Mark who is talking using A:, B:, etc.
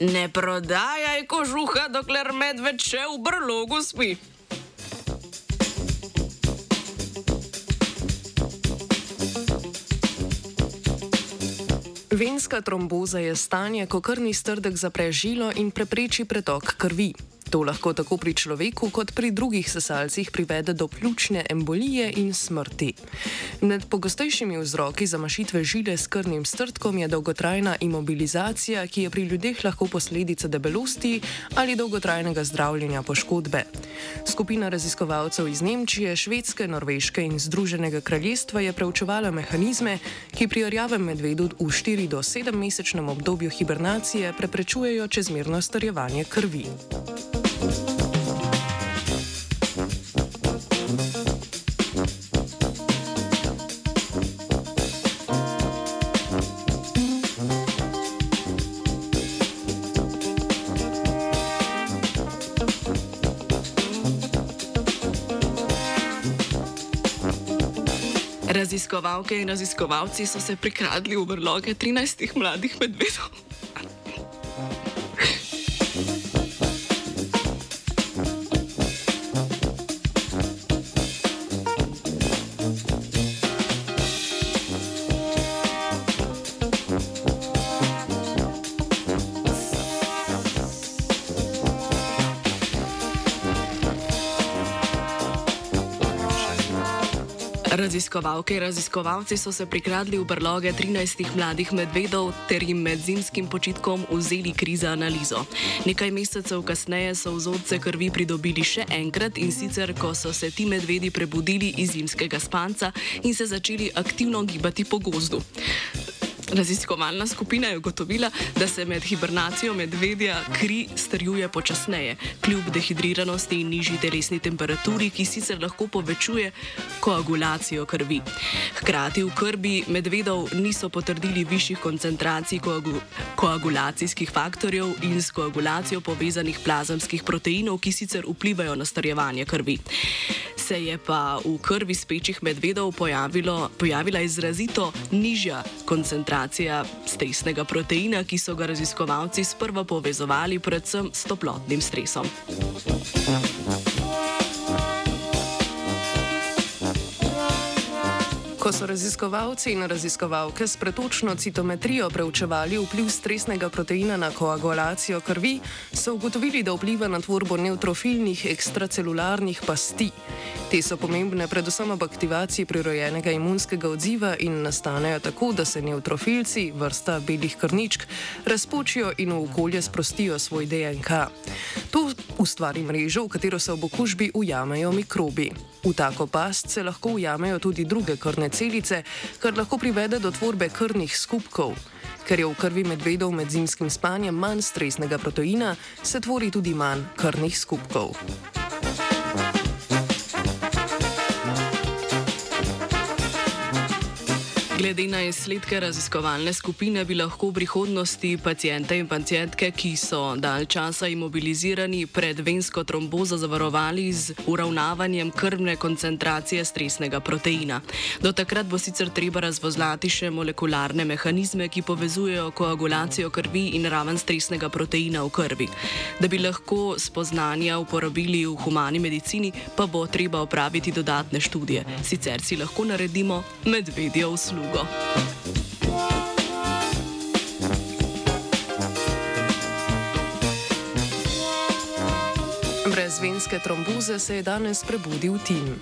A: Ne prodajaj kožuha, dokler medved še v brlogu spi. Venska tromboza je stanje, ko krvni strdek zapre žilo in prepreči pretok krvi. To lahko tako pri človeku kot pri drugih sesalcih privede do pljučne embolije in smrti. Med pogostejšimi vzroki zamašitve žile s krvnim strdkom je dolgotrajna imobilizacija, ki je pri ljudeh lahko posledica debelosti ali dolgotrajnega zdravljenja poškodbe. Skupina raziskovalcev iz Nemčije, Švedske, Norveške in Združenega kraljestva je preučevala mehanizme, ki pri rjavem medvedu v 4 do 7 mesečnem obdobju hibernacije preprečujejo čezmerno starjevanje krvi. Raziskovalke in raziskovalci so se prikradli v vrloge 13 mladih medvedov. Raziskovalke in raziskovalci so se prikradli v brloge 13 mladih medvedov ter jim med zimskim počitkom vzeli kri za analizo. Nekaj mesecev kasneje so vzorce krvi pridobili še enkrat in sicer, ko so se ti medvedi prebudili iz zimskega spanca in se začeli aktivno gibati po gozdu. Raziskovalna skupina je ugotovila, da se med hibernacijo medvedja kri strjuje počasneje, kljub dehidriranosti in nižji telesni temperaturi, ki sicer lahko povečuje koagulacijo krvi. Hkrati v krvi medvedov niso potrdili višjih koncentracij koagu koagulacijskih faktorjev in s koagulacijo povezanih plazemskih proteinov, ki sicer vplivajo na strjevanje krvi se je pa v krvi spečih medvedov pojavilo, pojavila izrazito nižja koncentracija stresnega proteina, ki so ga raziskovalci sprva povezovali predvsem s toplotnim stresom. Ko so raziskovalci in raziskovalke s pretočno citometrijo preučevali vpliv stresnega proteina na koagulacijo krvi, so ugotovili, da vpliva na tvorbo neutrofilnih ekstracelularnih pasti. Te so pomembne predvsem ob aktivaciji prirojenega imunskega odziva in nastanejo tako, da se neutrofilci, vrsta belih krničk, razpočijo in v okolje sprostijo svoj DNK. To ustvari mrežo, v katero se ob okužbi ujamejo mikrobi. V tako past se lahko ujamejo tudi druge krvne celice, kar lahko privede do tvorbe krvnih skupkov. Ker je v krvi medvedov med zimskim spanjem manj stresnega proteina, se tvori tudi manj krvnih skupkov. Glede na izsledke raziskovalne skupine bi lahko v prihodnosti pacijente in pacijentke, ki so dalj časa imobilizirani pred vensko trombozo, zavarovali z uravnavanjem krvne koncentracije stresnega proteina. Do takrat bo sicer treba razvozlati še molekularne mehanizme, ki povezujejo koagulacijo krvi in raven stresnega proteina v krvi. Da bi lahko spoznanja uporabili v humani medicini, pa bo treba opraviti dodatne študije. Sicer si lahko naredimo medvedjo uslugo drugo. Brez venske tromboze se je danes prebudil Tim.